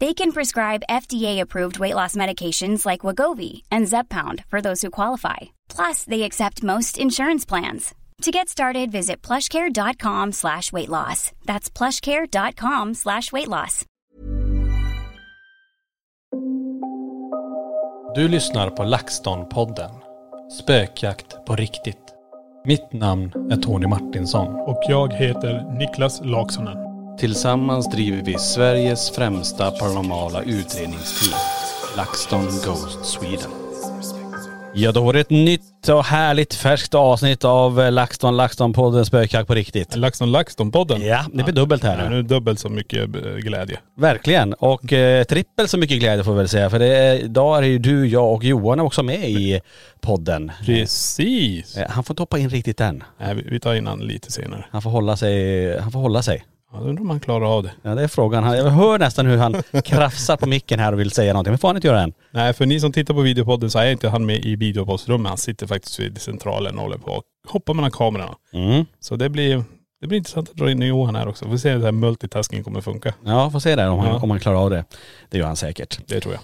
They can prescribe FDA-approved weight loss medications like Wagovi and Zepbound for those who qualify. Plus, they accept most insurance plans. To get started, visit plushcare.com slash weight loss. That's plushcare.com slash weight loss. Du lyssnar på LaxTon-podden. Spökjakt på riktigt. Mitt namn är Tony Martinsson. Och jag heter Niklas Laksonen. Tillsammans driver vi Sveriges främsta paranormala utredningsteam. LaxTon Ghost Sweden. Ja, då var det ett nytt och härligt färskt avsnitt av eh, LaxTon, LaxTon-podden Spökjakt på riktigt. LaxTon LaxTon-podden. Ja, det blir dubbelt här Ja, nu. nu är det dubbelt så mycket eh, glädje. Verkligen. Och eh, trippel så mycket glädje får vi väl säga. För det är, idag är det ju du, jag och Johan också med i podden. Precis. Eh, Han får inte hoppa in riktigt än. Nej, vi- vi tar in han lite senare. Han får hålla sig, han får hålla sig. Ja, undrar om han klarar av det. Ja det är frågan. Han- Jag hör nästan hur han krafsar på micken här och vill säga någonting. Men får han inte göra än. Nej, för ni som tittar på videopodden så är inte han med i videopoddsrummet. Han sitter faktiskt vid centralen och håller på och hoppar mellan kamerorna. Mm. Så det blir, det blir intressant att dra in Johan här också. Vi får se hur det här multitasking kommer funka. Ja, får se där om han, Ja. om han klarar av det. Det gör han säkert. Det tror jag.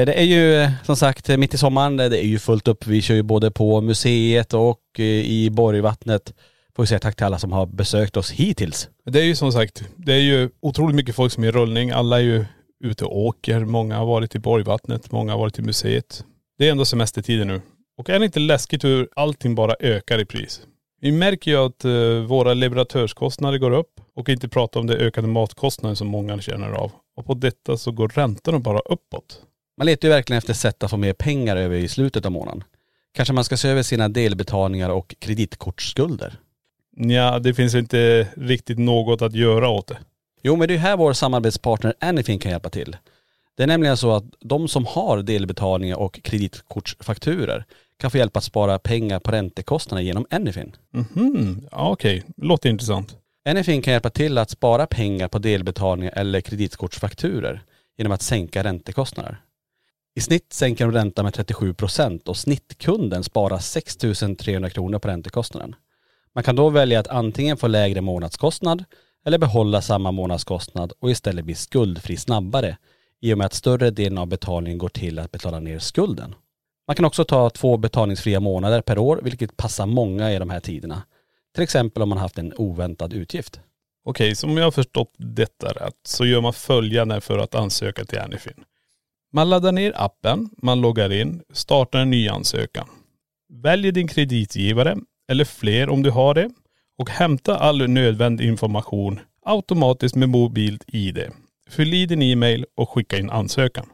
Eh, det är ju eh, som sagt eh, mitt i sommaren, det är ju fullt upp. Vi kör ju både på museet och eh, i Borgvattnet. Får vi säga tack till alla som har besökt oss hittills. Det är ju som sagt, det är ju otroligt mycket folk som är i rullning. Alla är ju ute och åker. Många har varit i Borgvattnet, många har varit i museet. Det är ändå semestertider nu. Och är det inte läskigt hur allting bara ökar i pris? Vi märker ju att eh, våra leverantörskostnader går upp och inte prata om det ökade matkostnaden som många känner av. Och på detta så går räntorna bara uppåt. Man letar ju verkligen efter sätt att få mer pengar över i slutet av månaden. Kanske man ska se över sina delbetalningar och kreditkortsskulder. Ja, det finns inte riktigt något att göra åt det. Jo men det är här vår samarbetspartner Anything kan hjälpa till. Det är nämligen så att de som har delbetalningar och kreditkortsfakturer kan få hjälp att spara pengar på räntekostnader genom Anyfin. Mhm, ja okej. Låter intressant. Anyfin kan hjälpa till att spara pengar på delbetalningar eller kreditkortsfakturer genom att sänka räntekostnader. I snitt sänker de räntan med 37 procent och snittkunden sparar 6 300 kronor på räntekostnaden. Man kan då välja att antingen få lägre månadskostnad eller behålla samma månadskostnad och istället bli skuldfri snabbare i och med att större delen av betalningen går till att betala ner skulden. Man kan också ta två betalningsfria månader per år vilket passar många i de här tiderna. Till exempel om man haft en oväntad utgift. Okej, som jag har förstått detta rätt så gör man följande för att ansöka till Anyfin. Man laddar ner appen, man loggar in, startar en ny ansökan. Väljer din kreditgivare, eller fler om du har det, och hämta all nödvändig information automatiskt med mobilt ID. Fyll i din e-mail och skicka in ansökan.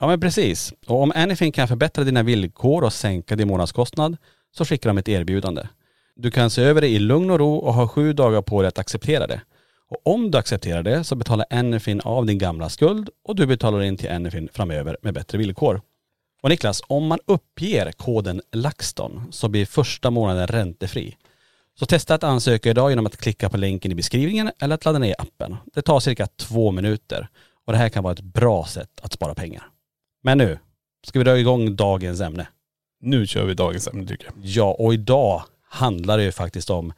Ja men precis. Och om Anyfin kan förbättra dina villkor och sänka din månadskostnad så skickar de ett erbjudande. Du kan se över det i lugn och ro och ha sju dagar på dig att acceptera det. Och om du accepterar det så betalar Anyfin av din gamla skuld och du betalar in till Anyfin framöver med bättre villkor. Och Niklas, om man uppger koden LaxTon så blir första månaden räntefri. Så testa att ansöka idag genom att klicka på länken i beskrivningen eller att ladda ner appen. Det tar cirka två minuter och det här kan vara ett bra sätt att spara pengar. Men nu ska vi dra igång dagens ämne. Nu kör vi dagens ämne tycker jag. Ja, och idag handlar det ju faktiskt om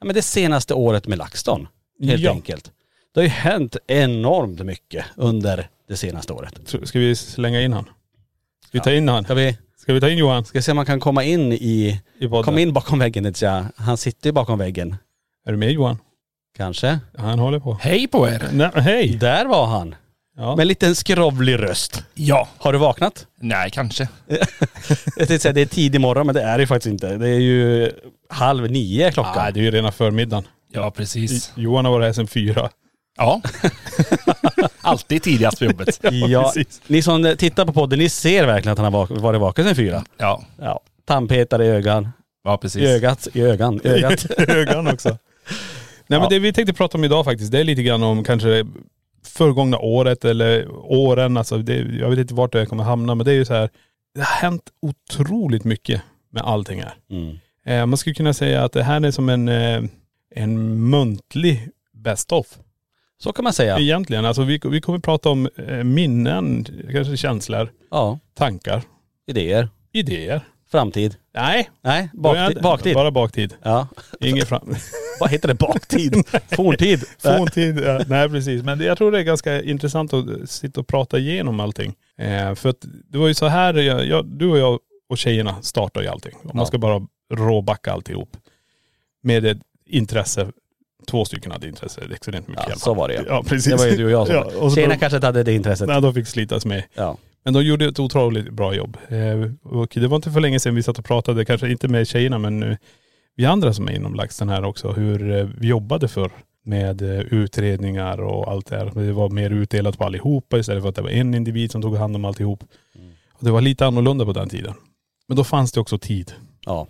ja, men det senaste året med LaxTon. Helt Ja. enkelt. Det har ju hänt enormt mycket under det senaste året. Ska vi slänga in han? Vi ta in han? Ska vi, Ska vi ta in Johan ska se om man kan komma in i, i podden? kom in bakom väggen tänkte jag. Han sitter ju bakom väggen. Är du med Johan? Kanske. Han håller på. Hej på er! Nej, hej! Där var han. Ja. Med en liten skrovlig röst. Ja. Har du vaknat? Nej, kanske. Jag tänkte säga det är tidig morgon men det är det ju faktiskt inte. Det är ju halv nio klockan. Nej, det är ju rena förmiddagen. Ja, precis. Johan har varit här sedan fyra. Ja. Alltid tidigast på jobbet. Ja, precis. ni som tittar på podden, ni ser verkligen att han har varit vaken sedan fyra. Ja, Ja. Tandpetare i ögon. ja precis. I ögat, i ögon, i ögat. ögon också. Nej men Ja. det vi tänkte prata om idag faktiskt, det är lite grann om kanske förgångna året eller åren. Alltså det, jag vet inte vart det kommer hamna men det är ju så här, det har hänt otroligt mycket med allting här. Mm. Eh, man skulle kunna säga att det här är som en, eh, en muntlig best of. Så kan man säga. Egentligen. Alltså vi, vi kommer prata om eh, minnen, kanske känslor, Ja. tankar, Idéer. idéer. Framtid. Nej. Nej, baktid. baktid. Bara baktid. Ja. Inget fram. Vad heter det? Baktid? Forntid? Forntid, ja, nej precis. Men jag tror det är ganska intressant att sitta och prata igenom allting. Eh, för att det var ju så här, jag, jag, du och jag och tjejerna startade ju allting. Om man Ja. ska bara råbacka alltihop. Med ett intresse, två stycken hade intresse extremt mycket i Ja, alla så var det. Ja precis. Det var ju du och jag som ja, och Tjejerna de, kanske inte hade det intresset. nej, de fick slitas med. Ja. Men de gjorde ett otroligt bra jobb. Eh, och det var inte för länge sedan vi satt och pratade, kanske inte med tjejerna men eh, vi andra som är inom LaxTon här också, hur eh, vi jobbade för med utredningar och allt det här. Det var mer utdelat på allihopa istället för att det var en individ som tog hand om alltihop. Och det var lite annorlunda på den tiden. Men då fanns det också tid. Ja.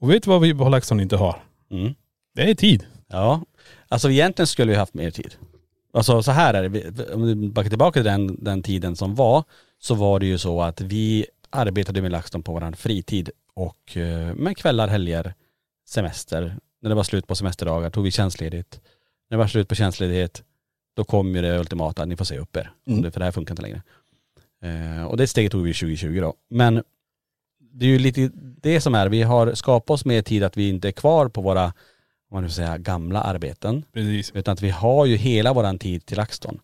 Och vet du vad vi på LaxTon inte har? Mm. Det är tid. Ja. Alltså egentligen skulle vi haft mer tid. Alltså så här är det, om du backar tillbaka till den, den tiden som var, så var det ju så att vi arbetade med LaxTon på vår fritid och eh, med kvällar, helger, semester. När det var slut på semesterdagar tog vi tjänstledigt. När det var slut på tjänstledighet, då kom ju det ultimata, ni får säga upp er. Mm. Det- För det här funkar inte längre. Eh, och det steget tog vi 2020 då. Men det är ju lite det som är, vi har skapat oss mer tid att vi inte är kvar på våra, om man nu säga, gamla arbeten. Precis. Utan att vi har ju hela våran tid till LaxTon.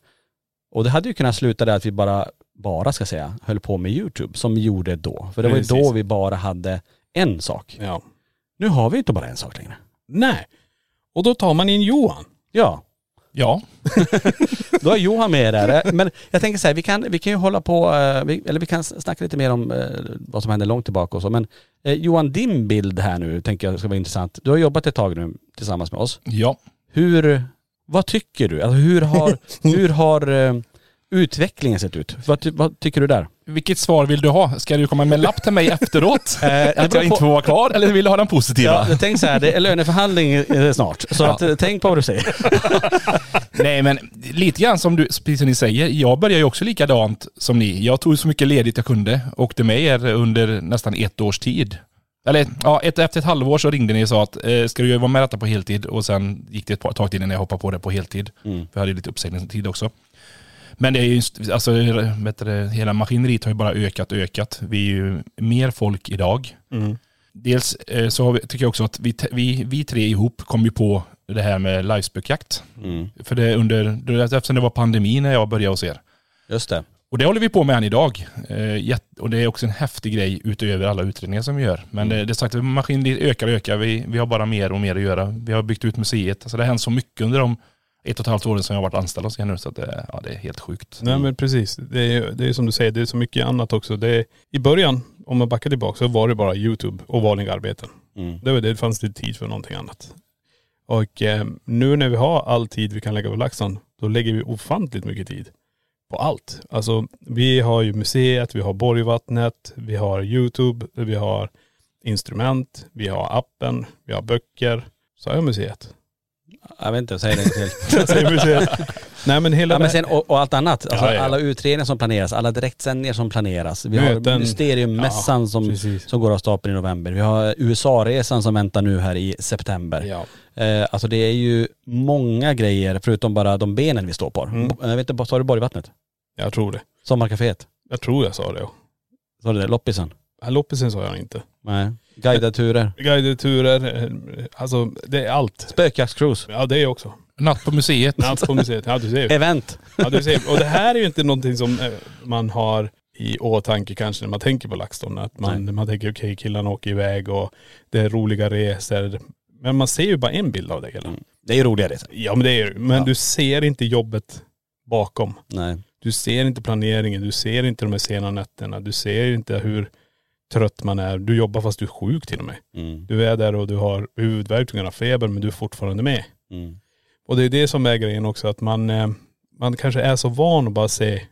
Och det hade ju kunnat sluta där att vi bara, bara ska säga, höll på med YouTube som vi gjorde då. För det var ju Precis. då vi bara hade en sak. Ja. Nu har vi inte bara en sak längre. Nej. Och då tar man in Johan. Ja, Ja. då är Johan med där. Men jag tänker så här, vi kan, vi kan ju hålla på, eh, eller vi kan snacka lite mer om eh, vad som hände långt tillbaka och så. Men eh, Johan, din bild här nu tänker jag ska vara intressant. Du har jobbat ett tag nu tillsammans med oss. Ja. Hur, vad tycker du? Alltså hur har, hur har eh, utvecklingen sett ut? Vad, vad tycker du där? Vilket svar vill du ha? Ska du komma med en lapp till mig efteråt? det att jag inte får vara kvar? Eller vill du ha den positiva? Ja, jag så här, det är löneförhandling eh, snart. Så Ja. att, eh, tänk på vad du säger. Nej men lite grann som du, precis som ni säger, jag började ju också likadant som ni. Jag tog så mycket ledigt jag kunde. Åkte med er under nästan ett års tid. Eller ja, ett, efter ett halvår så ringde ni och sa att eh, ska du vara med detta på heltid? Och sen gick det ett par tag till innan jag hoppade på det på heltid. Mm. För jag hade ju lite uppsägningstid också. Men det är ju, alltså vet du, hela maskineriet har ju bara ökat och ökat. Vi är ju mer folk idag. Dels eh, så vi, tycker jag också att vi, vi, vi tre ihop kom ju på det här med livespökjakt. Mm. För det under, eftersom det var pandemi när jag började hos er. Just det. Och det håller vi på med än idag. Eh, och det är också en häftig grej utöver alla utredningar som vi gör. Men det, det är sagt maskineriet ökar och ökar. Vi, vi har bara mer och mer att göra. Vi har byggt ut museet. Alltså det har hänt så mycket under de ett och ett halvt åren som jag har varit anställd hos er nu. Så att det, ja, det är helt sjukt. Nej men precis. Det är, det är som du säger, det är så mycket annat också. Det är, I början, om man backar tillbaka, så var det bara YouTube och vanliga arbeten. Mm. Det, var det, det fanns det tid för någonting annat. Och eh, nu när vi har all tid vi kan lägga på LaxTon, då lägger vi ofantligt mycket tid på allt. Alltså vi har ju museet, vi har Borgvattnet, vi har YouTube, vi har instrument, vi har appen, vi har böcker. Så har jag museet. Jag vet inte, säg det. Jag säger museet. Nej men hela Ja, men sen, och, och allt annat. Alltså, Ja, ja, ja. Alla utredningar som planeras, alla direktsändningar som planeras. Vi har Möten. Mysteriummässan som, precis. som går av stapeln i november. Vi har USA-resan som väntar nu här i september. Ja. Eh, alltså det är ju många grejer förutom bara de benen vi står på. Mm. Bo- Jag vet inte, sa du Borgvattnet? Jag tror det. Sommarcaféet? Jag tror jag sa det. ja. Sa du det? Loppisen? Loppisen sa jag inte. Nej. Guidade turer? Guidade turer, eh, alltså det är allt. Spökjaktscruise? Ja det är också. Natt på museet. Natt på museet. Ja du ser. Event. Ja, du ser. Och det här är ju inte någonting som eh, man har i åtanke kanske när man tänker på LaxTon. Att man, man tänker okej killarna åker iväg och det är roliga resor. Men man ser ju bara en bild av det hela. Det är ju roliga resor. Ja men det är ju Men Ja. du ser inte jobbet bakom. Nej. Du ser inte planeringen, du ser inte de här sena nätterna, du ser inte hur trött man är. Du jobbar fast du är sjuk till och med. Mm. Du är där och du har huvudvärk, du har feber men du är fortfarande med. Mm. Och det är det som är grejen också att man, eh, man kanske är så van att bara se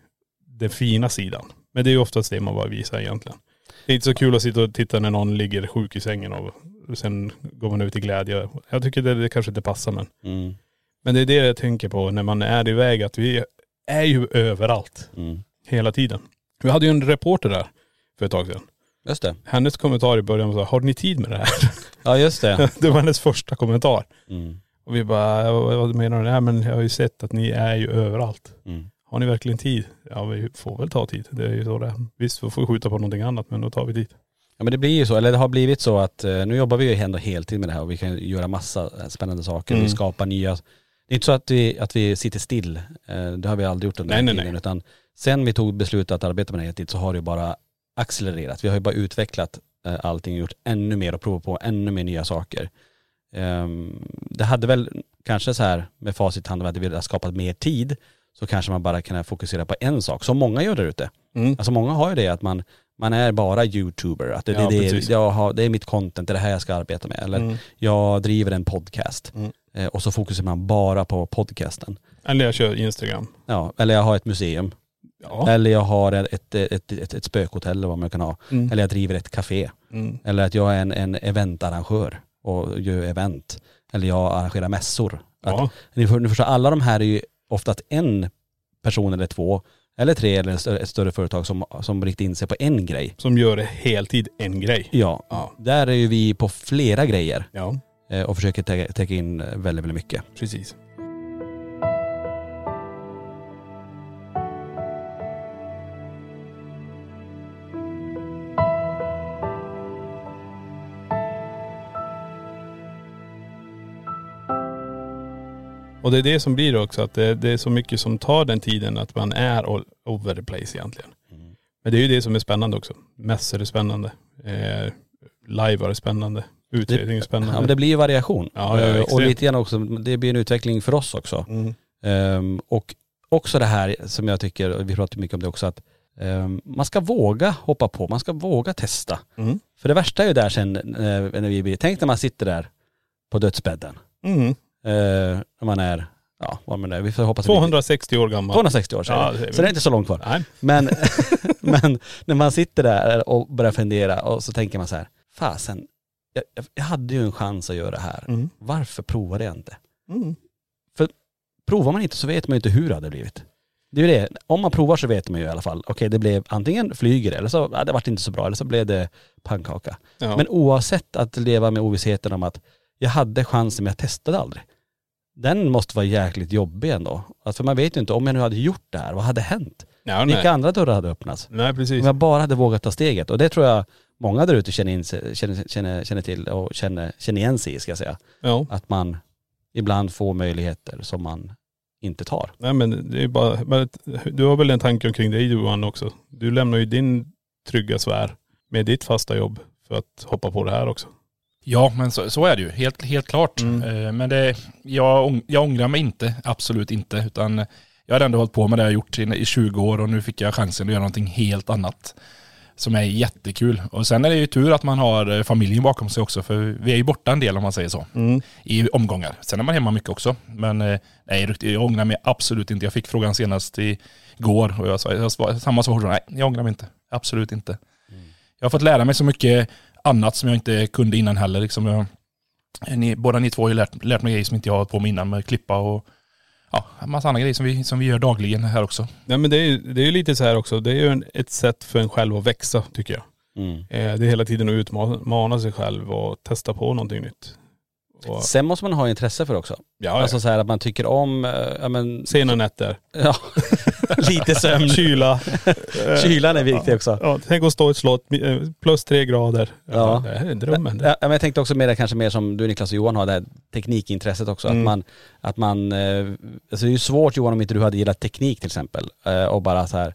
den fina sidan. Men det är ju oftast det man bara visar egentligen. Det är inte så kul att sitta och titta när någon ligger sjuk i sängen och sen går man ut i glädje. Jag tycker det, det kanske inte passar men. Mm. Men det är det jag tänker på när man är iväg att vi är ju överallt. Mm. Hela tiden. Vi hade ju en reporter där för ett tag sedan. Just det. Hennes kommentar i början var så här, har ni tid med det här? Ja just det. det var hennes första kommentar. Mm. Och vi bara, vad menar du? Nej men jag har ju sett att ni är ju överallt. Mm. Har ni verkligen tid? Ja vi får väl ta tid. Det är ju så det är. Visst vi får skjuta på någonting annat men då tar vi tid. Ja men det blir ju så, eller det har blivit så att eh, nu jobbar vi ju ändå heltid med det här och vi kan göra massa eh, spännande saker. Mm. Vi skapar nya, det är inte så att vi, att vi sitter still. Eh, det har vi aldrig gjort under Nej, den nej, tiden. nej. Utan sen vi tog beslutet att arbeta med det heltid så har det ju bara accelererat. Vi har ju bara utvecklat eh, allting och gjort ännu mer och provat på ännu mer nya saker. Ehm, det hade väl kanske så här med facit i hand, om att vi hade skapat mer tid så kanske man bara kan fokusera på en sak, som många gör där ute. Mm. Alltså många har ju det att man, man är bara youtuber, att det, Ja, det, det, jag har, det är mitt content, det är det här jag ska arbeta med. Eller Mm. jag driver en podcast Mm. eh, och så fokuserar man bara på podcasten. Eller jag kör Instagram. Ja, eller jag har ett museum. Ja. Eller jag har ett, ett, ett, ett, spökhotell eller vad man kan ha. Mm. Eller jag driver ett café. Mm. Eller att jag är en, en eventarrangör och gör event. Eller jag arrangerar mässor. Att, Ja. ni, får, ni förstår, alla de här är ju ofta att en person eller två, eller tre eller ett större- företag som, som riktar in sig på en grej. Som gör heltid en grej. Ja, Ja. där är ju vi på flera grejer Ja, eh, och försöker tä- täcka in väldigt, väldigt mycket. precis. Och det är det som blir också, att det, det är så mycket som tar den tiden att man är all over the place egentligen. Men det är ju det som är spännande också. Mässor är spännande. Eh, live är spännande. Utredning är spännande. Ja, men det blir ju variation. Ja, ja, Eh, och lite grann också, det blir en utveckling för oss också. Mm. Ehm, och också det här som jag tycker, och vi pratar mycket om det också, att ehm, man ska våga hoppa på, man ska våga testa. Mm. För det värsta är ju där sen, eh, när vi blir, tänk när man sitter där på dödsbädden. Mm. Eh, när man är, ja vad man är, vi får hoppas att vi- 260 år gammal. 260 år sedan. Ja, det så det är inte så långt kvar. Nej. Men, men när man sitter där och börjar fundera och så tänker man så här, fasen, jag, jag- hade ju en chans att göra det här. Mm. Varför provade jag inte? Mm. Provar man inte så vet man ju inte hur det hade blivit. Det är ju det, om man provar så vet man ju i alla fall, okej det blev antingen flyger eller så, ja, det vart inte så bra, eller så blev det pannkaka. Ja. Men oavsett att leva med ovissheten om att jag hade chansen men jag testade aldrig. Den måste vara jäkligt jobbig ändå. Alltså, man vet ju inte, om jag nu hade gjort det här, vad hade hänt? ja, Vilka nej. andra dörrar hade öppnats? nej precis. Om jag bara hade vågat ta steget. Och det tror jag många där ute känner, in, känner, känner, känner till och känner, känner igen sig i ska jag säga. Ja. Att man ibland får möjligheter som man inte tar. Nej men det är bara, du har väl en tanke omkring dig Johan också. Du lämnar ju din trygga sfär med ditt fasta jobb för att hoppa på det här också. Ja, men så, så är det ju. Helt, helt klart. Mm. Eh, Men det, jag, jag ångrar mig inte. Absolut inte. Utan jag har ändå hållit på med det jag gjort i, i 20 år och nu fick jag chansen att göra någonting helt annat. Som är jättekul. Och sen är det ju tur att man har eh, familjen bakom sig också. För vi är ju borta en del om man säger så. I omgångar. Sen är man hemma mycket också. Men eh, nej, jag ångrar mig absolut inte. Jag fick frågan senast igår och jag sa jag samma svar. Nej, jag ångrar mig inte. Absolut inte. Jag har fått lära mig så mycket annat som jag inte kunde innan heller. Liksom jag, ni, båda ni två har ju lärt, lärt mig grejer som inte jag har på med innan med klippa och ja, en massa andra grejer som vi, som vi gör dagligen här också. Nej men det är ju det är lite så här också. Det är ju en, ett sätt för en själv att växa tycker jag. Mm. Eh, det är hela tiden att utmana sig själv och testa på någonting nytt. Och, Sen måste man ha intresse för det också. ja, Alltså alltså, så här att man tycker om, eh, ja men, sena nätter. ja, lite sömn. Kyla. Kylan är viktig också. Ja, tänk att stå i ett slott, eh, plus tre grader. Ja. Ja. Det här är drömmen. Ja, men jag tänkte också mer kanske mer som du Niklas och Johan har, det här teknikintresset också. Mm. Att man, att man, eh, alltså det är ju svårt Johan om inte du hade gillat teknik till exempel. Och bara så här,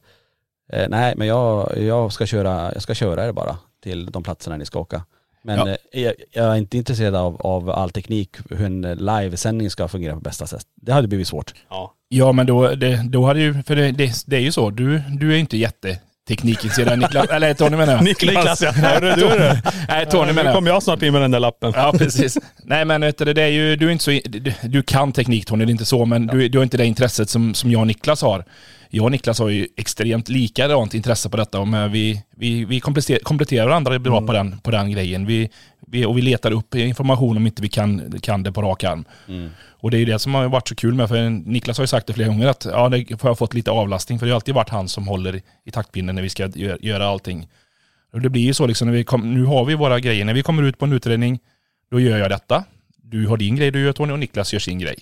nej men jag, jag ska köra, jag ska köra er bara till de platserna ni ska åka. Men Ja. eh, jag, jag är inte intresserad av, av all teknik, hur en livesändning ska fungera på bästa sätt. Det hade blivit svårt. Ja. Ja men då, det, då hade ju, för det, det, det är ju så, du, du är inte jätteteknikintresserad Niklas, eller Tony menar jag. Niklas ja. Hörru du det. Nej Tony menar Nu jag. kommer jag snart in med den där lappen. Ja precis. Nej men vet du, det är ju, du är inte så, du, du kan teknik Tony, det är inte så, men du, du har inte det intresset som, som jag och Niklas har. Jag och Niklas har ju extremt likadant intresse på detta och vi, vi, vi kompletterar, varandra bra på, den, på den grejen. Vi, vi, och vi letar upp information om inte vi kan, kan det på rak arm. Och det är ju det som har varit så kul med, för Niklas har ju sagt det flera gånger att ja, det har jag fått lite avlastning, för det har alltid varit han som håller i, taktpinnen när vi ska gö- göra allting. Och det blir ju så liksom, när vi kom, nu har vi våra grejer, när vi kommer ut på en utredning, då gör jag detta. Du har din grej du gör Tony och Niklas gör sin grej.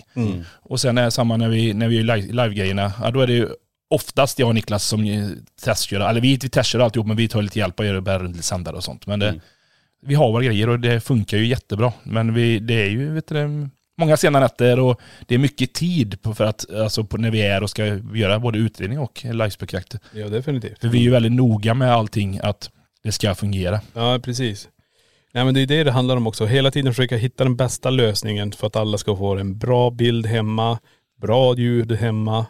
Och sen är det samma när vi, när vi gör live- live-grejerna, ja, då är det ju oftast jag och Niklas som testkör, eller vi, vi testkör alltihop men vi tar lite hjälp och gör bär runt lite sändare och sånt. Men det, vi har våra grejer och det funkar ju jättebra. Men vi, det är ju vet du, många sena nätter och det är mycket tid på, för att, alltså på när vi är och ska göra både utredning och livespökjakt. Ja definitivt. För vi är ju väldigt noga med allting att det ska fungera. Ja precis. Nej men det är det det handlar om också. Hela tiden försöka hitta den bästa lösningen för att alla ska få en bra bild hemma, bra ljud hemma,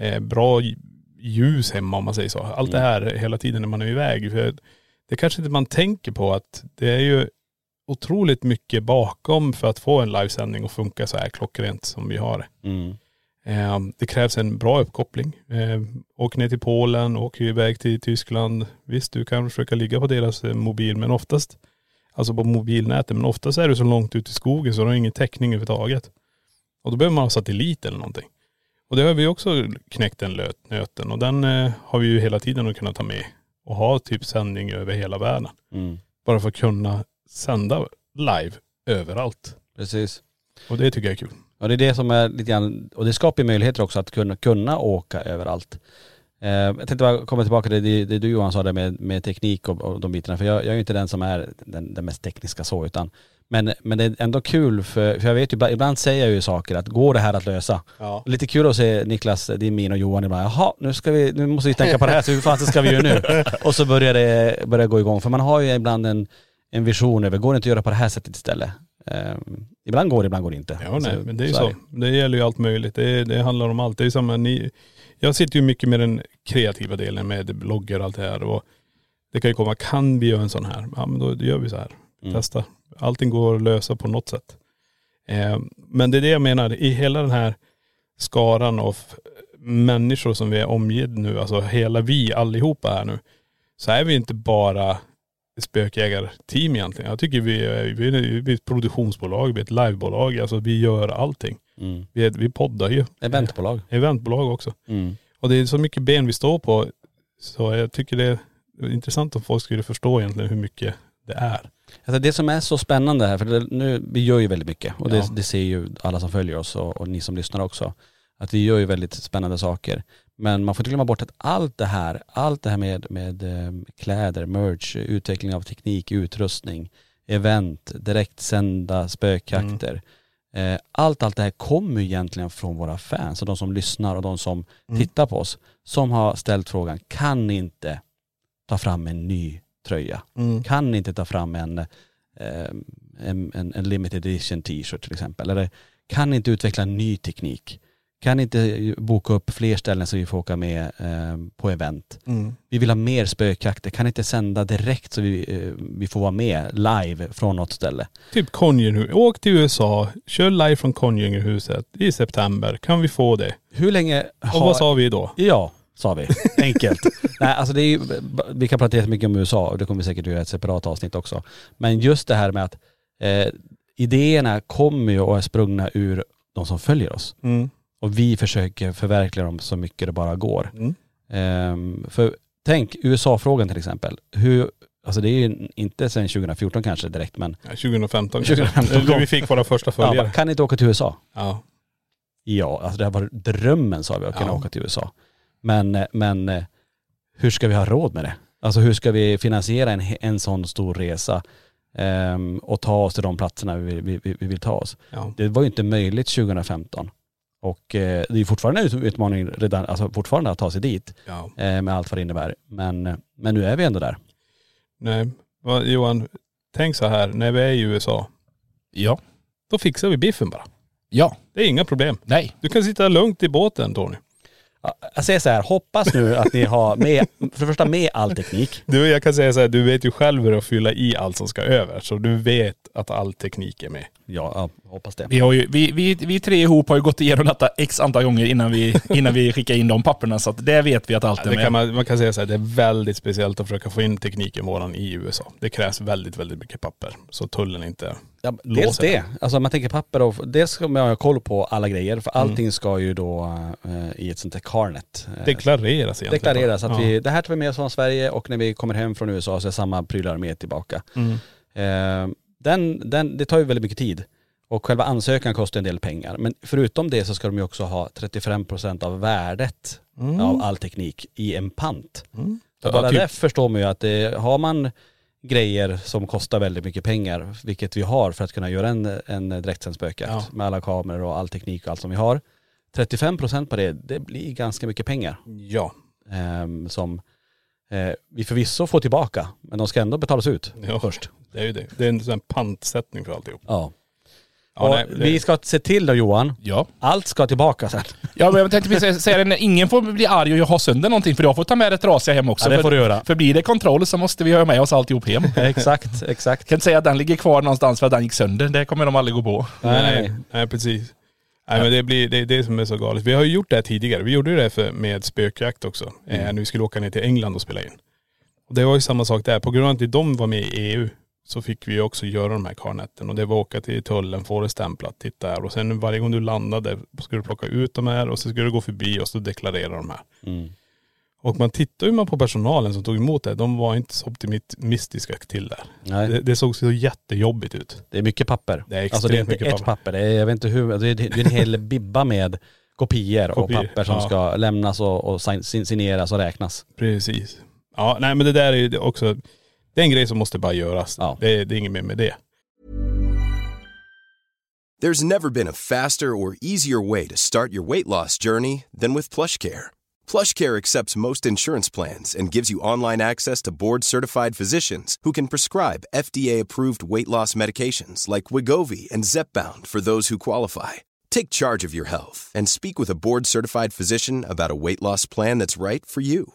eh, bra lj- ljus hemma om man säger så. Allt det här hela tiden när man är iväg. För det kanske inte man tänker på att det är ju otroligt mycket bakom för att få en livesändning att funka så här klockrent som vi har. Mm. Eh, Det krävs en bra uppkoppling. Eh, Åk ner till Polen, åk iväg till Tyskland. Visst, du kan försöka ligga på deras eh, mobil, men oftast, alltså på mobilnätet, men oftast är du så långt ut i skogen så du har ingen täckning överhuvudtaget. Och då behöver man ha satellit eller någonting. Och det har vi också knäckt den nöten och den eh, har vi ju hela tiden att kunna ta med och ha typ sändning över hela världen. Mm. Bara för att kunna sända live överallt. Precis. Och det tycker jag är kul. Och det är det som är lite grann, och det skapar ju möjligheter också att kunna, kunna åka överallt. Eh, jag tänkte bara komma tillbaka till det, det du Johan sa där med, med teknik och, och de bitarna, för jag, jag är ju inte den som är den, den mest tekniska så, utan men, men det är ändå kul för, för jag vet ju, ibland- säger jag ju saker att går det här att lösa? Ja. Lite kul att se Niklas, din min och Johan ibland, jaha nu ska vi, nu måste vi tänka på det här, så hur fan ska vi göra nu? Och så börjar det börjar gå igång, för man har ju ibland en, en vision över, går det inte att göra på det här sättet istället? Eh, ibland går det, ibland går det inte. Ja nej, Så- men det är ju så så. Det gäller ju allt möjligt. Det, det handlar om allt. Det är samma, ni, jag sitter ju mycket med den kreativa delen med bloggar och allt det här. Och det kan ju komma, kan vi göra en sån här? Ja men då gör vi så här. Mm. Testa. Allting går att lösa på något sätt. Eh, men det är det jag menar, i hela den här skaran av människor som vi är omgivna nu, alltså hela vi allihopa här nu, så är vi inte bara spökjägarteam egentligen. Jag tycker vi är, vi är, vi är ett produktionsbolag, vi är ett livebolag, alltså vi gör allting. Mm. Vi, är, vi poddar ju. Eventbolag. Eventbolag också. Mm. Och det är så mycket ben vi står på. Så jag tycker det är intressant om folk skulle förstå egentligen hur mycket det är. Alltså det som är så spännande här, för det, nu, vi gör ju väldigt mycket och Ja. det, det ser ju alla som följer oss och, och ni som lyssnar också. Att vi gör ju väldigt spännande saker. Men man får inte glömma bort att allt det här, allt det här med, med eh, kläder, merch, utveckling av teknik, utrustning, event, direktsända spökjakter. Eh, allt, allt det här kommer egentligen från våra fans och de som lyssnar och de som tittar på oss. Som har ställt frågan, kan ni inte ta fram en ny tröja? Kan ni inte ta fram en, eh, en, en, en limited edition t-shirt till exempel? Eller kan inte utveckla ny teknik? Kan inte boka upp fler ställen så vi får åka med eh, på event? Vi vill ha mer spökjakter. Kan inte sända direkt så vi, eh, vi får vara med live från något ställe? Typ Conjuring, åk till USA, kör live från Conjuringhuset i september. Kan vi få det? Hur länge Och har... vad sa vi då? Ja, sa vi. Enkelt. Nej, alltså det är ju, vi kan prata jättemycket om USA och det kommer vi säkert göra ett separat avsnitt också. Men just det här med att eh, idéerna kommer ju och är sprungna ur de som följer oss. Mm. Och vi försöker förverkliga dem så mycket det bara går. Mm. Ehm, för tänk USA-frågan till exempel. Hur, alltså det är ju inte sedan 2014 kanske direkt men, Ja, 2015 2015 kanske. Eller Vi fick våra första ja, följare. bara, kan ni inte åka till USA? Ja. Ja, alltså det har varit drömmen sa vi att kunna Ja. åka till USA. Men, eh, men eh, hur ska vi ha råd med det? Alltså hur ska vi finansiera en, en sån stor resa ehm, och ta oss till de platserna vi, vi, vi, vi vill ta oss? ja. Det var ju inte möjligt 2015. Och eh, det är fortfarande en ut- utmaning redan, alltså fortfarande att ta sig dit ja. eh, med allt vad det innebär. Men, eh, men nu är vi ändå där. Nej. Johan, tänk så här, när vi är i USA, Ja. då fixar vi biffen bara. Ja. Det är inga problem. Nej. Du kan sitta lugnt i båten Tony. Ja, Jag säger så här, hoppas nu att ni har med, för det första med all teknik. Du, jag kan säga så här, du vet ju själv hur att fylla i allt som ska över. Så du vet att all teknik är med. Ja, ja hoppas det. Vi, har ju, vi, vi, vi tre ihop har ju gått igenom detta x antal gånger innan vi, innan vi skickar in de papperna. Så att det vet vi att allt är Det med. kan man, man kan säga så här, det är väldigt speciellt att försöka få in tekniken våran i USA. Det krävs väldigt, väldigt mycket papper. Så tullen inte... Ja, låser det. Alltså man tänker papper och dels ska man ha koll på alla grejer för allting ska ju då eh, i ett sånt här carnet. eh, Deklareras egentligen. deklareras att Ja. vi, det här tar vi med oss från Sverige och när vi kommer hem från USA så är samma prylar med tillbaka. Mm. Eh, den, den, det tar ju väldigt mycket tid. Och själva ansökan kostar en del pengar. Men förutom det så ska de ju också ha 35% av värdet av all teknik i en pant. Mm. Så Ja, bara typ- det förstår man ju att det, har man grejer som kostar väldigt mycket pengar, vilket vi har för att kunna göra en, en direktsänd spökjakt Ja. med alla kameror och all teknik och allt som vi har. 35% på det, det blir ganska mycket pengar. Ja. ehm, som eh, vi förvisso får tillbaka, men de ska ändå betalas ut Ja. först. Det är ju det. Det är en sån här pantsättning för alltihop. Ja. Ja, nej, det- Vi ska se till då Johan, Ja. allt ska tillbaka sen. Ja men jag tänkte precis säga det, ingen får bli arg och ha sönder någonting för jag får ta med det trasiga hem också. Ja, det för, får du göra. För blir det kontroll så måste vi ha med oss alltihop hem. Jag exakt, exakt. kan inte säga att den ligger kvar någonstans för att den gick sönder. Det kommer de aldrig gå på. Nej, Nej, nej. nej, precis. Nej men det blir det, är det som är så galet. Vi har ju gjort det här tidigare. Vi gjorde ju det för, med spökjakt också. Eh, när vi skulle åka ner till England och spela in. Och det var ju samma sak där. På grund av att de var med i EU så fick vi också göra de här karnetten. Och det var åka till tullen, få det stämplat, titta här. Och sen varje gång du landade skulle du plocka ut de här och så skulle du gå förbi och så deklarera de här. Mm. Och man tittar ju man på personalen som tog emot det. De var inte så optimistiska till det. Nej. Det, det såg så jättejobbigt ut. Det är mycket papper. Det är alltså det är extremt inte mycket ett papper. Det är, jag vet inte hur, det är, det är en hel bibba med kopior och Kopior, papper som ja. ska lämnas och, och signeras och räknas. Precis. Ja, nej men det där är ju också, det är en grej som måste bara göras. Ja. Det, är- det är inget mer med det. There's never been a faster or easier way to start your weight loss journey than with PlushCare. PlushCare accepts most insurance plans and gives you online access to board-certified physicians who can prescribe FDA-approved weight loss medications like Wigovi and Zepbound for those who qualify. Take charge of your health and speak with a board-certified physician about a weight loss plan that's right for you.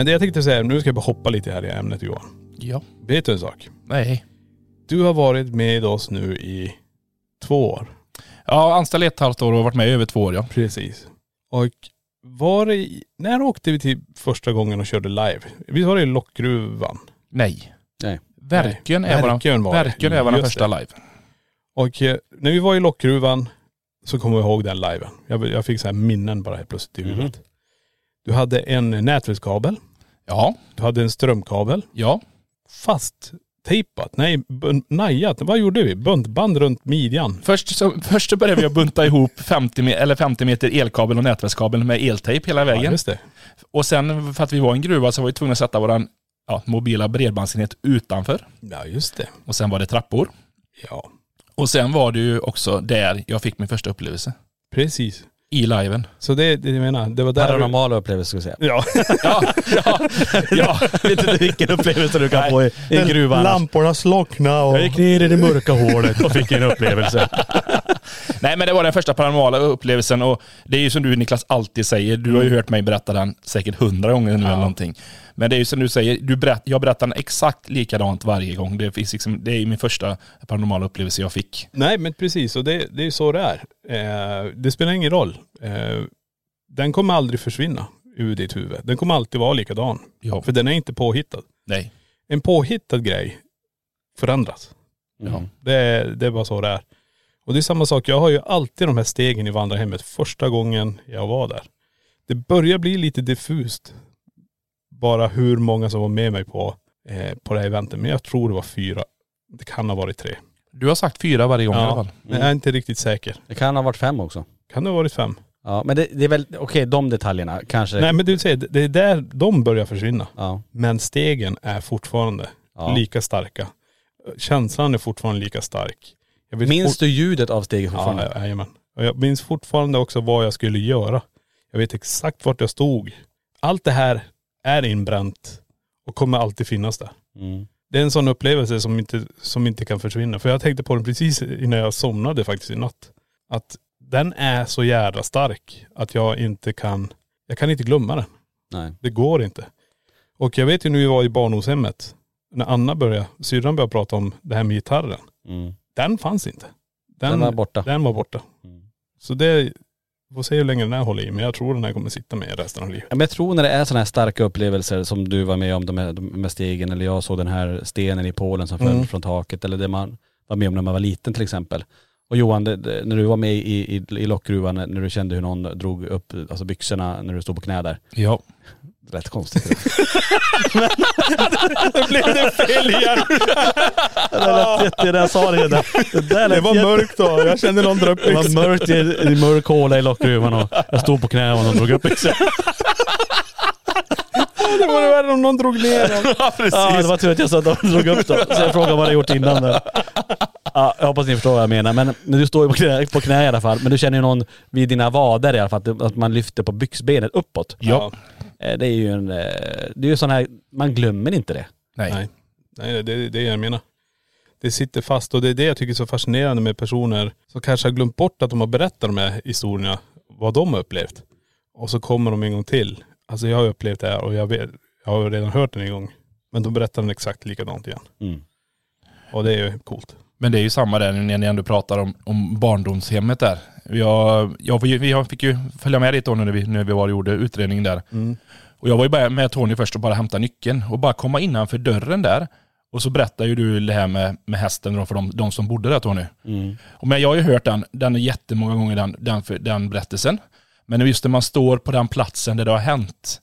Men det jag tänkte säga, nu ska jag bara hoppa lite här i ämnet Johan. Ja. Vet du en sak? Nej. Du har varit med oss nu i två år. Ja, anställd ett halvt år och varit med i över två år ja. Precis. Och var det, när åkte vi till första gången och körde live? Vi var det i Lockgruvan. Nej. Nej. Verken Nej, är våran, Verkön var det. Verkön är våran första det. live. Och eh, när vi var i Lockgruvan så kommer jag ihåg den liven. Jag, jag fick så här minnen bara helt plötsligt i huvudet. Du hade en nätverkskabel. Ja. Du hade en strömkabel. Ja. Fast Tejpat? Nej, bun- najat. Vad gjorde vi? Buntband runt midjan. Först så, först så började vi att bunta ihop 50, me- eller 50 meter elkabel och nätverkskabel med eltejp hela Ja, vägen. just det. och sen för att vi var en gruva så var vi tvungna att sätta våran ja, mobila bredbandsenhet utanför. Ja, just det. Och sen var det trappor. Ja, Och sen var det ju också där jag fick min första upplevelse. precis. I liven. Så det, det jag menar, det var där... Paranormala upplevelser ska vi säga. Ja. Ja, ja, ja. Jag vet inte vilken upplevelse du kan få i, i en gruva annars. Lamporna slocknade och... Jag gick ner i det mörka hålet och fick en upplevelse. Nej men det var den första paranormala upplevelsen och det är ju som du Niklas alltid säger, du har ju hört mig berätta den säkert hundra gånger nu eller någonting. Men det är ju som du säger, du berätt, jag berättar den exakt likadant varje gång. Det, finns liksom, det är ju min första paranormala upplevelse jag fick. Nej men precis, och det, det är ju så det är. Eh, det spelar ingen roll. Eh, den kommer aldrig försvinna ur ditt huvud. Den kommer alltid vara likadan. Ja. För den är inte påhittad. Nej. En påhittad grej förändras. Ja. Det, det är bara så det är. Och det är samma sak, jag har ju alltid de här stegen i vandrarhemmet första gången jag var där. Det börjar bli lite diffust. Bara hur många som var med mig på, eh, på det här eventet. Men jag tror det var fyra. Det kan ha varit tre. Du har sagt fyra varje gång i alla Ja, fall. men jag är inte riktigt säker. Det kan ha varit fem också. Kan det ha varit fem? Ja men det, det är väl, okej de detaljerna kanske. Nej men du säger, det är där de börjar försvinna. Ja. Men stegen är fortfarande Ja. lika starka. Känslan är fortfarande lika stark. Vet Minns du ljudet av steget fortfarande? Ja, jajamän. Och jag minns fortfarande också vad jag skulle göra. Jag vet exakt vart jag stod. Allt det här är inbränt och kommer alltid finnas där. Mm. Det är en sån upplevelse som inte, som inte kan försvinna. För jag tänkte på den precis innan jag somnade faktiskt i natt. Att den är så jävla stark att jag inte kan, jag kan inte glömma den. Nej. Det går inte. Och jag vet ju när vi var i barndomshemmet, när Anna började, syrran började prata om det här med gitarren. Mm. Den fanns inte. Den var borta. Den var borta. Mm. Så det, får se hur länge den här håller i, men jag tror den här kommer sitta med resten av livet. Ja, men jag tror när det är sådana här starka upplevelser som du var med om, de här, de med stegen, eller jag såg den här stenen i Polen som föll Mm. från taket, eller det man var med om när man var liten till exempel. Och Johan, det, det, när du var med i, i, i lockgruvan, när du kände hur någon drog upp alltså byxorna när du stod på knä där. Ja. Rätt konstigt. Nu blev det fel igen. det, det, det jag sa det där. Det, där Det var mörkt då. Jag kände någon dra upp Det var byxorna. mörkt i en i mörk håla i lockgruvan och jag stod på knä och någon drog upp byxorna. Det var värre om någon drog ner dem. Ja, precis. Ja det var tur att jag sa att de drog upp dem. Så jag frågade vad jag gjort innan där. Ja, jag hoppas ni förstår vad jag menar. Men men du står ju på knä, på knä i alla fall. Men du känner ju någon vid dina vader i alla fall, att, att man lyfter på byxbenet uppåt. Ja. Eh, Det är ju en, eh, det är ju sån här, man glömmer inte det. Nej. Nej. Nej, det är det jag menar. Det sitter fast och det är det jag tycker är så fascinerande med personer som kanske har glömt bort att de har berättat de här historierna, vad de har upplevt. Och så kommer de en gång till. Alltså jag har upplevt det här och jag, vet, jag har redan hört den en gång. Men då berättar den exakt likadant igen. Mm. Och det är ju coolt. Men det är ju samma där när ni ändå pratar om, om barndomshemmet där. Jag, jag, jag fick ju följa med dit då när vi, när vi var och gjorde utredningen där. Och jag var ju bara med Tony först och bara hämta nyckeln och bara komma innanför dörren där. Och så berättar ju du det här med, med hästen då för de, de som bodde där Tony. Mm. Och men jag har ju hört den, den är jättemånga gånger den, den, för- den berättelsen. Men just när man står på den platsen där det har hänt.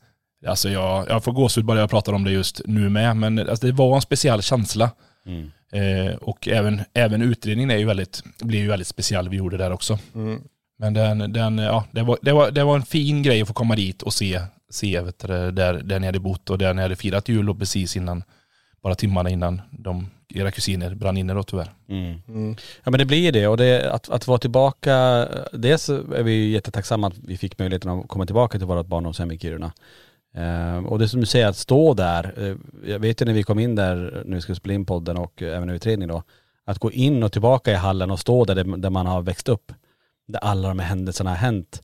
Alltså jag, jag får gåshud bara jag pratar om det just nu med. Men alltså det var en speciell känsla. Mm. Eh, och även, även utredningen är ju väldigt, blir ju väldigt speciell vi gjorde där också. Men den, den, ja, det, var, det, var, det var en fin grej att få komma dit och se, se vet du, där, där ni hade bott och där ni hade firat jul och precis innan, bara timmarna innan de, era kusiner brann inne då tyvärr. Mm. Ja men det blir det och det, att, att vara tillbaka, dels är vi jättetacksamma att vi fick möjligheten att komma tillbaka till vårt barndomshem i Kiruna. Eh, och det som du säger, att stå där, eh, jag vet ju när vi kom in där, när vi skulle spela in podden och eh, även utredning då, att gå in och tillbaka i hallen och stå där, det- där man har växt upp, där alla de här händelserna har hänt.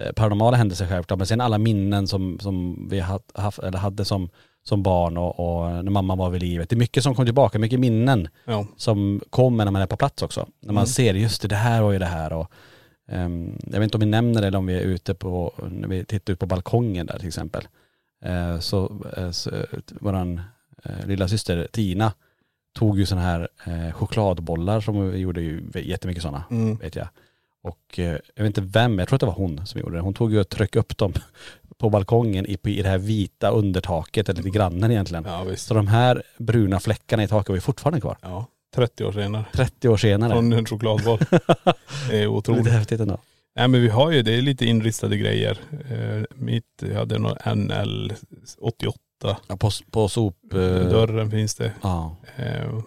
Eh, paranormala händelser självklart, men sen alla minnen som, som vi haft, haft, eller hade som, som barn och, och när mamma var vid livet. Det är mycket som kom tillbaka, mycket minnen Ja. som kommer när man är på plats också. När man ser just det, det här och det här och ehm, jag vet inte om vi nämner det eller om vi är ute på, när vi tittar ut på balkongen där till exempel. Eh, så, eh, så våran eh, lilla syster Tina tog ju sådana här chokladbollar som vi gjorde ju jättemycket sådana, Mm. vet jag. Och eh, jag vet inte vem, jag tror att det var hon som gjorde det. Hon tog ju och tryckte upp dem på balkongen i, i det här vita undertaket, eller till grannen egentligen. Ja visst. Så de här bruna fläckarna i taket var ju fortfarande kvar. Ja. 30 år senare. 30 år senare. Från en chokladboll. det är otroligt. Lite häftigt ändå. Nej men vi har ju, det är lite inristade grejer. Eh, mitt, jag hade någon NL 88. Ja, på, på sop... eh, Dörren finns det. Ja. Eh,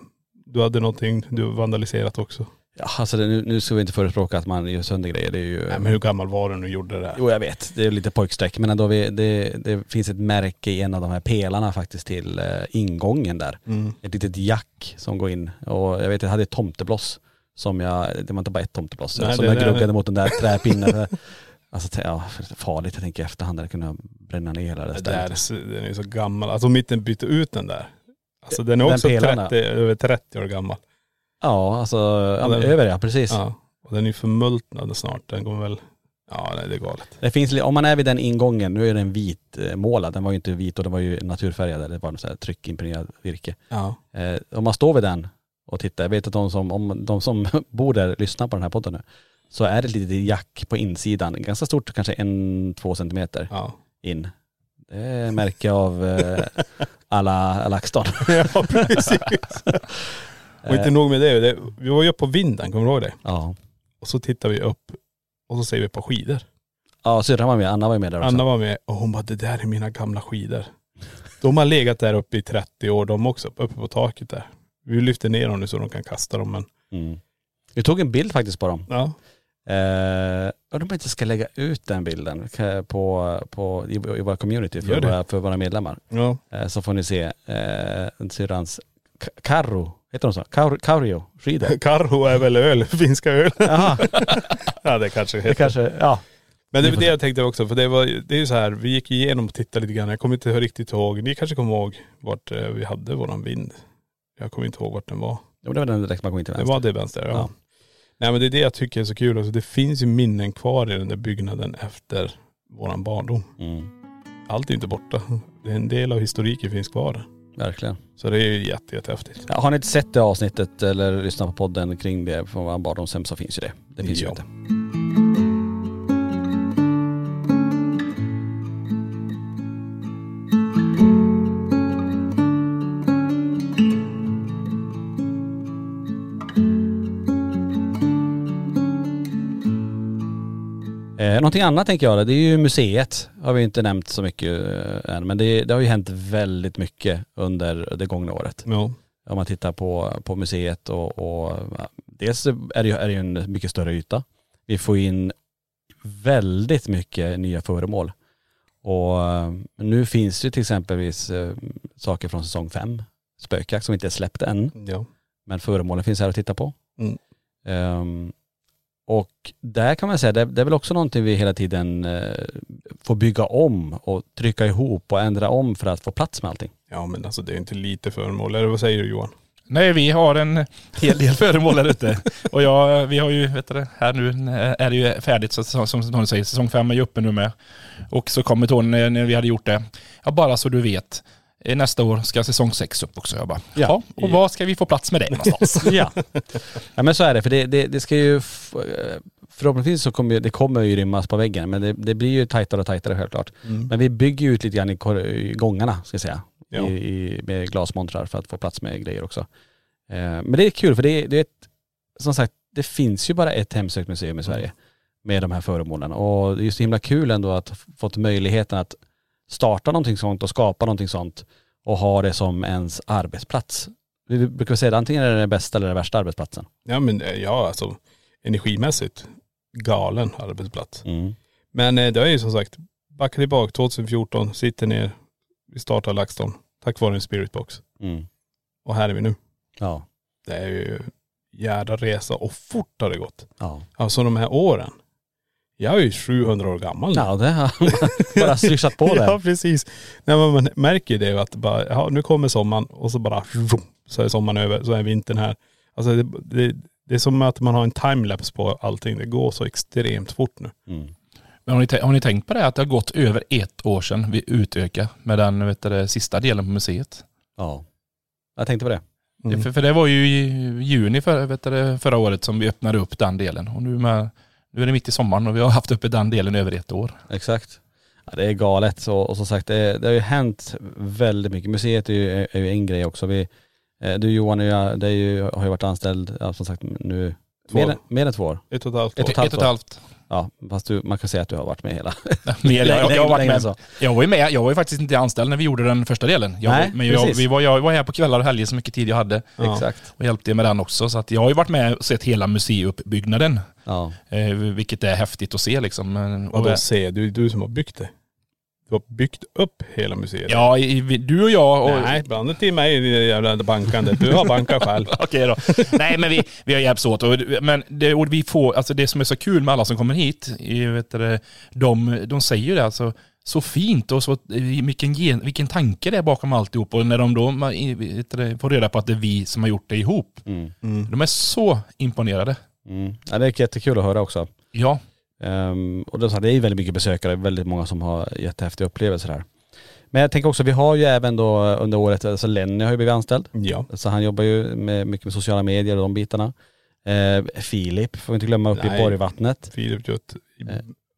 du hade någonting, du vandaliserat också. Ja alltså det, nu, nu ska vi inte förespråka att man gör sönder grejer. Det är ju... Nej men hur gammal var du när du gjorde det? Jo jag vet, det är lite pojkstreck men ändå vi, det, det finns ett märke i en av de här pelarna faktiskt till eh, ingången där. Mm. Ett litet jack som går in och jag vet jag hade ett tomtebloss som jag, det var inte bara ett tomtebloss, Nej, som det- jag gruggade mot den där träpinnen. alltså ja, farligt jag tänker i efterhand, det kunde bränna ner hela det stället. den är ju så gammal. Alltså mitten bytte ut den där. Alltså den är Den också pelaren, 30, över 30 år gammal. Ja alltså, ja, den- över ja precis. Ja. Och den är ju förmultnad snart. Den kommer väl, ja nej det är galet. Det finns, om man är vid den ingången, nu är den vit eh, målad, den var ju inte vit och den var ju naturfärgad, det var något så här tryckimpregnerat virke. Ja. Eh, om man står vid den och tittar, jag vet att de som, om de som bor där lyssnar på den här podden nu, så är det ett litet jack på insidan, ganska stort, kanske en, två centimeter Ja. in. Det är märke av eh, alla LaxTon. ja precis. Och inte nog med det, det, vi var ju på vinden, kommer du ihåg det? Ja. Och så tittar vi upp och så ser vi på skidor. Ja, syrran var med, Anna var med där också. Anna var med och hon bara, det där är mina gamla skidor. De har legat där uppe i 30 år de också, uppe på taket där. Vi lyfter ner dem nu så de kan kasta dem men Mm. Vi tog en bild faktiskt på dem. ja. Eh, undrar om jag inte ska lägga ut den bilden på, på, i, i våra community för våra, för våra medlemmar. ja. Eh, så får ni se eh, syrrans Ka- Karro, heter de så? Kar- Kaurio skidor. Karho är väl öl, finska öl. Jaha, ja det kanske det heter. kanske, ja. Men det var det jag tänkte också, för det var det är ju så här, vi gick igenom och tittade lite grann. Jag kommer inte riktigt ihåg, ni kanske kommer ihåg vart eh, vi hade våran vind. Jag kommer inte ihåg vart den var. Jo, det var den direkt man kom in till Det vänster. var det vänster, ja. Ja. Nej men det är det jag tycker är så kul också. Det finns ju minnen kvar i den där byggnaden efter våran barndom. Mm, Allt är inte borta. Det en del av historiken finns kvar. Verkligen. Så det är ju jätte, jättehäftigt. Ja, har ni inte sett det avsnittet eller lyssnat på podden kring det från våran barndomshem så finns ju det. Det finns ju Ja. inte. Någonting annat tänker jag, det är ju museet. Har vi inte nämnt så mycket eh, än, men det, det har ju hänt väldigt mycket under det gångna året. Ja. Om man tittar på, på museet och, och dels är det ju är det ju en mycket större yta. Vi får in väldigt mycket nya föremål. Och eh, nu finns det till exempelvis eh, saker från säsong fem, spökjakt som inte är släppt än. ja. Men föremålen finns här att titta på. Mm. Ehm, och där kan man säga, det, det är väl också någonting vi hela tiden eh, får bygga om och trycka ihop och ändra om för att få plats med allting. Ja men alltså det är inte lite föremål. Eller vad säger du Johan? Nej, vi har en hel del föremål där ute. Och jag, vi har ju, vet du det, här nu är det ju färdigt så, som, Tony säger, säsong fem är ju uppe nu med. Och så kommer Tony när, när vi hade gjort det, ja bara så du vet, eh, nästa år ska säsong sex upp också. Jag bara, ja. och var ska vi få plats med det någonstans? Ja. ja men så är det, för det, det, det ska ju, förhoppningsvis så kommer det kommer ju rymmas på väggen, men det, det blir ju tajtare och tajtare självklart. Men vi bygger ju ut lite grann i, gångarna, ska jag säga, Ja. i, i, med glasmontrar för att få plats med grejer också. Eh, men det är kul för det, det är ett, som sagt, det finns ju bara ett hemsökt museum i Sverige med de här föremålen. Och det är ju så himla kul ändå att fått möjligheten att starta någonting sånt och skapa någonting sånt och ha det som ens arbetsplats. Vi brukar säga att antingen är det den bästa eller den värsta arbetsplatsen. Ja men eh, ja alltså energimässigt galen arbetsplats. Mm. Men eh, det är ju som sagt, backa tillbaka 2014, sitter ner, vi startar LaxTon tack vare en spiritbox. Mm. Och här är vi nu. Ja. Det är ju jädra resa och fort har det gått. Ja. Alltså de här åren. Jag är ju 700 år gammal nu. Ja, det har bara slyschat på Ja där. precis. Nej, men man märker det att bara, ja, nu kommer sommaren och så bara vroom, så är sommaren över, så är vintern här. Alltså det, det, det är som att man har en timelapse på allting. Det går så extremt fort nu. Mm. Men har ni, har ni tänkt på det att det har gått över ett år sedan vi utökade med den vet du, det, sista delen på museet? Ja. Jag tänkte på det. Mm. För, för det var ju i juni för, vet du, det, förra året som vi öppnade upp den delen. Och nu med Nu är det mitt i sommaren och vi har haft uppe den delen över ett år. Exakt. Ja, det är galet så, och som sagt det, det har ju hänt väldigt mycket. Museet är ju, är ju en grej också. Vi, eh, du Johan jag, det är ju, har ju varit anställd, ja, som sagt nu, Två. mer, mer än två år. Ett och ett halvt Ett och ett halvt ett och ett halvt. Ja, fast du, man kan säga att du har varit med hela. Mer, jag, jag, har varit Längre med. så. Jag var ju med, jag var ju faktiskt inte anställd när vi gjorde den första delen. Jag, Nej, men jag, vi var, jag var här på kvällar och helger så mycket tid jag hade Ja. Exakt. och hjälpte med den också. Så att jag har ju varit med och sett hela museiuppbyggnaden. Ja. Eh, vilket är häftigt att se liksom. Och, se? Du, du som har byggt det. Du har byggt upp hela museet. ja, i, du och jag och... Nej, blanda inte i mig i det jävla bankandet. Du har bankat själv. Okej då. Nej men vi, vi har hjälpts åt. Och, men det, och vi får, alltså det som är så kul med alla som kommer hit, vet du, de, de säger ju det alltså, så fint och så, vilken, gen- vilken tanke det är bakom alltihop. Och när de då du, får reda på att det är vi som har gjort det ihop. Mm. De är så imponerade. Mm. ja. Det är jättekul att höra också. Ja, Ehm, och det, det är väldigt mycket besökare, väldigt många som har jättehäftiga upplevelser här. Men jag tänker också, vi har ju även då under året, alltså Lenny har ju blivit anställd. Ja. Så han jobbar ju med, mycket med sociala medier och de bitarna. Eh, Filip får vi inte glömma uppe i. Borgvattnet. Filip gör ett Eh.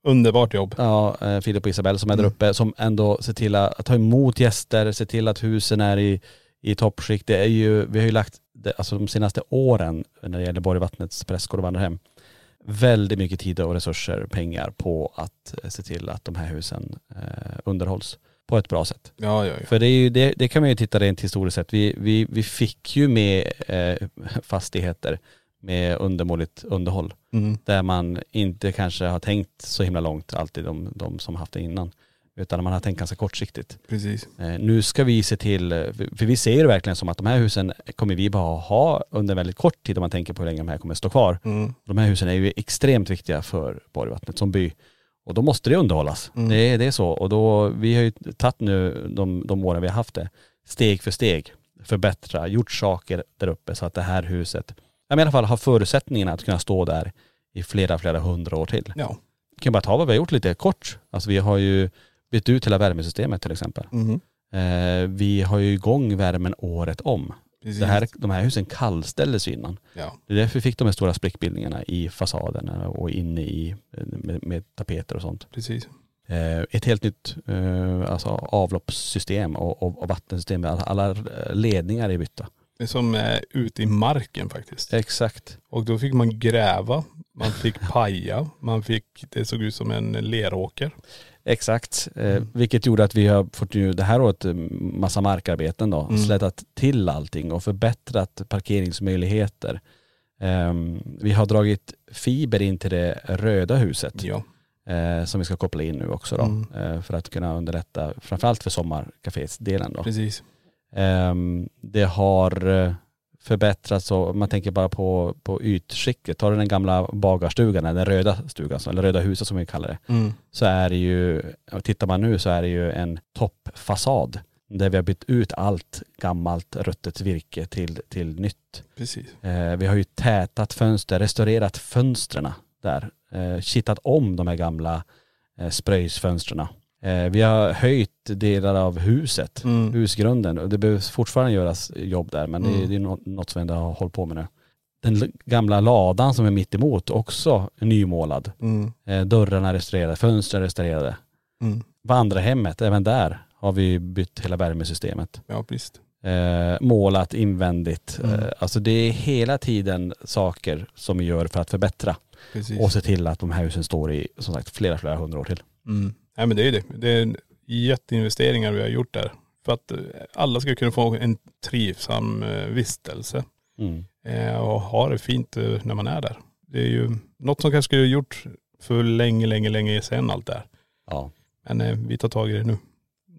underbart jobb. Ja, eh, Filip och Isabelle som är där Mm. uppe, som ändå ser till att ta emot gäster, ser till att husen är i, i toppskick. Det är ju, vi har ju lagt, det, alltså de senaste åren när det gäller Borgvattnets prästgård och vandrarhem, väldigt mycket tid och resurser, pengar på att eh, se till att de här husen eh, underhålls på ett bra sätt. Ja, ja, ja. För det, är ju, det, det kan man ju titta rent historiskt sett. Vi, vi, vi fick ju med eh, fastigheter med undermåligt underhåll Mm. där man inte kanske har tänkt så himla långt alltid de, de som haft det innan. Utan man har tänkt ganska kortsiktigt. Precis. Eh, nu ska vi se till, eh, för vi ser det verkligen som att de här husen kommer vi bara ha under väldigt kort tid om man tänker på hur länge de här kommer stå kvar. Mm. De här husen är ju extremt viktiga för Borgvattnet som by. Och då måste det underhållas. Mm. Det, det är så. Och då, vi har ju tagit nu de, de åren vi har haft det, steg för steg, förbättra, gjort saker där uppe så att det här huset, i alla fall har förutsättningarna att kunna stå där i flera, flera hundra år till. Ja. Vi kan bara ta vad vi har gjort lite kort. Alltså vi har ju bytt ut hela värmesystemet till exempel. Mm. Eh, vi har ju igång värmen året om. Precis. Det här, de här husen kallställdes ju innan. Ja. Det är därför vi fick de här stora sprickbildningarna i fasaderna och inne i, med, med tapeter och sånt. Precis. Eh, ett helt nytt eh, alltså avloppssystem och, och, och vattensystem. Alla, alla ledningar är bytta. Det är som är ute i marken faktiskt. Exakt. Och då fick man gräva, man fick paja, man fick, det såg ut som en leråker. Exakt. Eh, vilket gjorde att vi har fått ju det här året eh, massa markarbeten då. Mm. Slätat till allting och förbättrat parkeringsmöjligheter. Ehm, vi har dragit fiber in till det röda huset. Ja. eh, som vi ska koppla in nu också då. Mm. Eh, för att kunna underlätta framförallt för sommarkaféets-delen då. Precis. Ehm, det har eh, förbättrats och man tänker bara på, på ytskicket. Tar du den gamla bagarstugan, den röda stugan, eller röda huset som vi kallar det. Mm. Så är det ju, tittar man nu så är det ju en toppfasad. Där vi har bytt ut allt gammalt ruttet virke till, till nytt. Precis. Eh, vi har ju tätat fönster, restaurerat fönstren där. Eh, kittat om de här gamla eh, spröjsfönstren. Eh, vi har höjt delar av huset, Mm. husgrunden. Det behövs fortfarande göras jobb där men det, Mm. är- det är nå- något som vi ändå har hållit på med nu. Den gamla ladan som är mitt emot också nymålad. Mm. Eh, dörrarna restaurerade, fönstren restaurerade. Mm. Vandrarhemmet, även där har vi bytt hela värmesystemet. Ja visst. Eh, målat invändigt. Mm. Alltså det är hela tiden saker som vi gör för att förbättra Precis. och se till att de här husen står i som sagt flera, flera hundra år till. Nej men det är det. Det är jätteinvesteringar vi har gjort där. För att eh, alla ska kunna få en trivsam eh, vistelse. Mm. Eh, och ha det fint när man är där. Det är ju något som kanske skulle ha gjort för länge, länge, länge sedan allt det här. Ja. Men vi tar tag i det nu.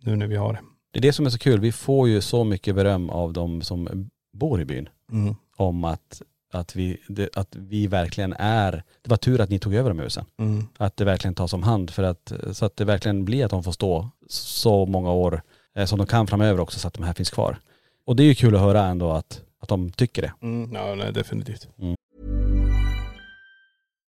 Nu när vi har det. Det är det som är så kul. Vi får ju så mycket beröm av de som bor i byn Mm. om att, att, vi, det, att vi verkligen är, det var tur att ni tog över de husen. Mm. Att det verkligen tas om hand för att, så att det verkligen blir att de får stå så många år eh, som de kan framöver också så att de här finns kvar. Och det är ju kul att höra ändå att, att de tycker det. Mm. Ja, nej, definitivt.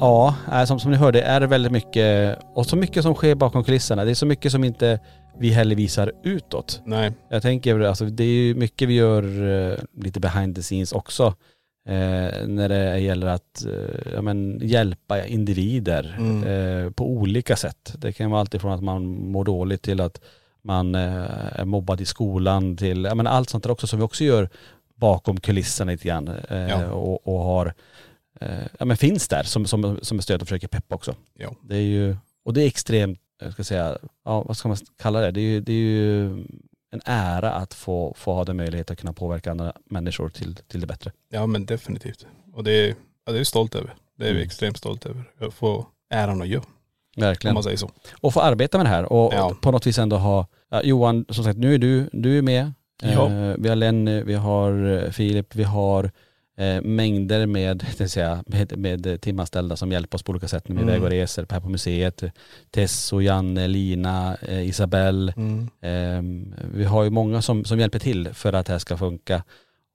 Ja, äh, som, som ni hörde är det väldigt mycket, och så mycket som sker bakom kulisserna. Det är så mycket som inte vi heller visar utåt. Nej. Jag tänker, alltså det är ju mycket vi gör eh, lite behind the scenes också. Eh, när det gäller att eh, ja, men, hjälpa individer Mm. eh, på olika sätt. Det kan vara allt ifrån att man mår dåligt till att man eh, är mobbad i skolan till, ja men allt sånt där också som vi också gör bakom kulisserna lite grann. Eh, Ja. och, och har, eh, ja men finns där som, som, som stöd och försöker peppa också. Ja. Det är ju, och det är extremt, jag ska säga, ja vad ska man kalla det? Det är ju, det är ju en ära att få, få ha den möjlighet att kunna påverka andra människor till, till det bättre. Ja men definitivt. Och det är, ja, det är vi stolt över. Det är vi Mm. extremt stolt över. Att få äran att göra, om Verkligen. man säger så. Och få arbeta med det här och Ja. på något vis ändå ha, ja, Johan som sagt nu är du, du är med. Ja. Eh, vi har Lenny, vi har eh, Filip, vi har eh, mängder med, det säga, med, med timanställda som hjälper oss på olika sätt med Mm. väg och resor, här på museet. Tesso, Janne, Lina, eh, Isabelle. Mm. Ehm, vi har ju många som, som hjälper till för att det här ska funka.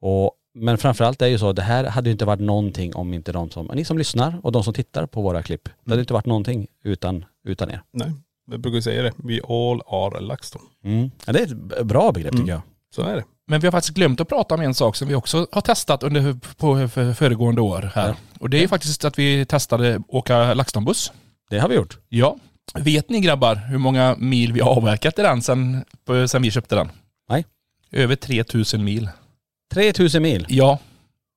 Och, men framförallt är det ju så, det här hade ju inte varit någonting om inte de som, ni som lyssnar och de som tittar på våra klipp. Det hade inte varit någonting utan, utan er. Nej, jag brukar säga det. We all are LaxTon. Mm. Ja, det är ett bra begrepp tycker Mm. jag. Så är det. Men vi har faktiskt glömt att prata om en sak som vi också har testat under på för- föregående år här. Ja. Och det är faktiskt att vi testade åka LaxTon-buss. Det har vi gjort. Ja. Vet ni grabbar hur många mil vi har avverkat i den sen, sen vi köpte den? Nej. Över 3000 mil. 3000 mil Ja,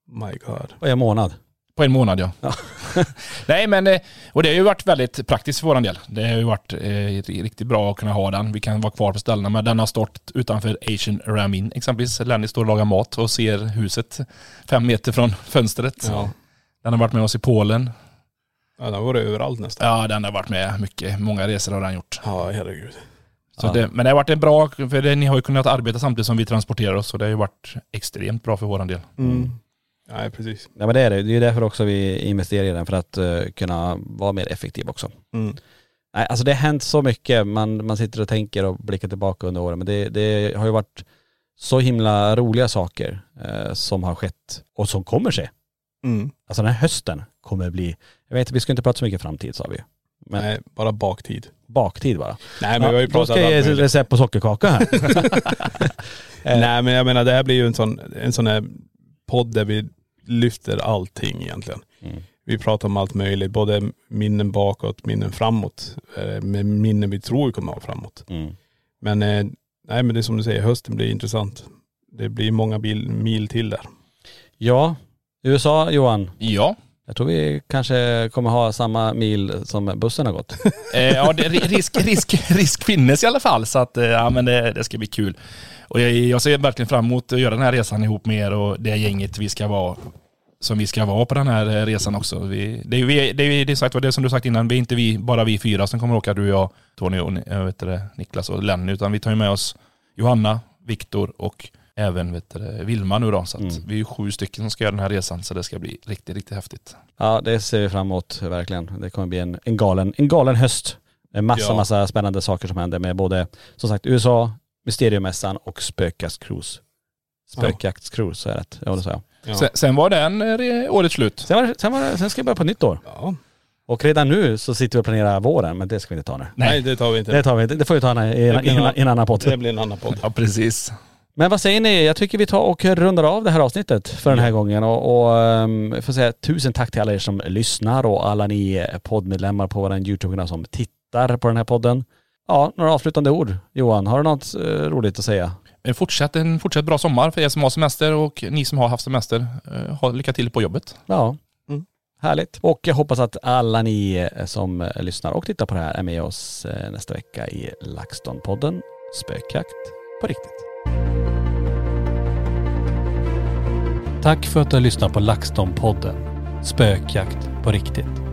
My God. på en månad. På en månad ja. Ja. Nej men, eh, och det har ju varit väldigt praktiskt för våran del. Det har ju varit eh, riktigt bra att kunna ha den. Vi kan vara kvar på ställena men den har stått utanför Asian Ramin exempelvis. Lenny står och lagar mat och ser huset fem meter från fönstret. Ja. Den har varit med oss i Polen. Ja, den har varit överallt nästan. Ja, den har varit med mycket. Många resor har den gjort. Ja, herregud. Så Ja. det, men det har varit en bra, för det, ni har ju kunnat arbeta samtidigt som vi transporterar oss och det har ju varit extremt bra för våran del. Mm. Nej, precis. Ja men det är det. Det är ju därför också vi investerar i den för att eh, kunna vara mer effektiv också. Mm. Nej, alltså det har hänt så mycket. Man, man sitter och tänker och blickar tillbaka under åren. Men det, det har ju varit så himla roliga saker eh, som har skett och som kommer ske. Mm. Alltså den här hösten kommer bli, jag vet vi ska inte prata så mycket framtid sa vi. Men Nej, bara baktid. baktid bara. Nej men vi har ju pratat ska jag ge recept på sockerkaka här. Nej men jag menar det här blir ju en sån, en sån här podd där vi lyfter allting egentligen. Mm. Vi pratar om allt möjligt, både minnen bakåt, minnen framåt. eh, Med minnen vi tror vi kommer ha framåt. Mm. Men eh, nej men det är som du säger, hösten blir intressant. Det blir många bil, mil till där. Ja, USA Johan. Ja. Jag tror vi kanske kommer ha samma mil som bussen har gått. Eh, ja, det, risk, risk, risk finnes i alla fall så att eh, ja, men det, det ska bli kul. Och jag, jag ser verkligen fram emot att göra den här resan ihop med er och det gänget vi ska vara som vi ska vara på den här eh, resan också. Vi, det, är, vi, det, är, det, är sagt, vad det är som du sagt innan, vi är inte vi, bara vi fyra som kommer åka, du, jag, Tony och jag vet det, Niklas och Lenny, utan vi tar ju med oss Johanna, Viktor och även vet det, Vilma nu då. Så Mm. vi är ju sju stycken som ska göra den här resan så det ska bli riktigt, riktigt häftigt. Ja det ser vi fram emot verkligen. Det kommer bli en, en, galen, en galen höst. En massa, Ja. massa spännande saker som händer med både, som sagt USA, Mysteriemässan och Spökjaktscruise. Spökjaktscruise, så är det rätt? Ja det sa jag. Ja. Sen, sen var den eh, årets slut. Sen, var sen, var det, sen ska vi börja på nytt år. ja. Och redan nu så sitter vi och planerar våren, men det ska vi inte ta nu. Nej det tar vi inte. Det tar vi, det får vi ta i en, i en, i en annan podd. Det blir en annan podd. Ja, precis. Men vad säger ni? Jag tycker vi tar och rundar av det här avsnittet för den här gången och, och um, jag får säga tusen tack till alla er som lyssnar och alla ni poddmedlemmar på vår YouTube-kanal som tittar på den här podden. Ja, några avslutande ord. Johan, har du något eh, roligt att säga? Eh, Fortsätt en fortsatt bra sommar för er som har semester och ni som har haft semester. eh, Ha lycka till på jobbet. Ja. Mm. Härligt. Och jag hoppas att alla ni som lyssnar och tittar på det här är med oss nästa vecka i LaxTon-podden Spökjakt på riktigt. Tack för att du har lyssnat på LaxTon-podden Spökjakt på riktigt.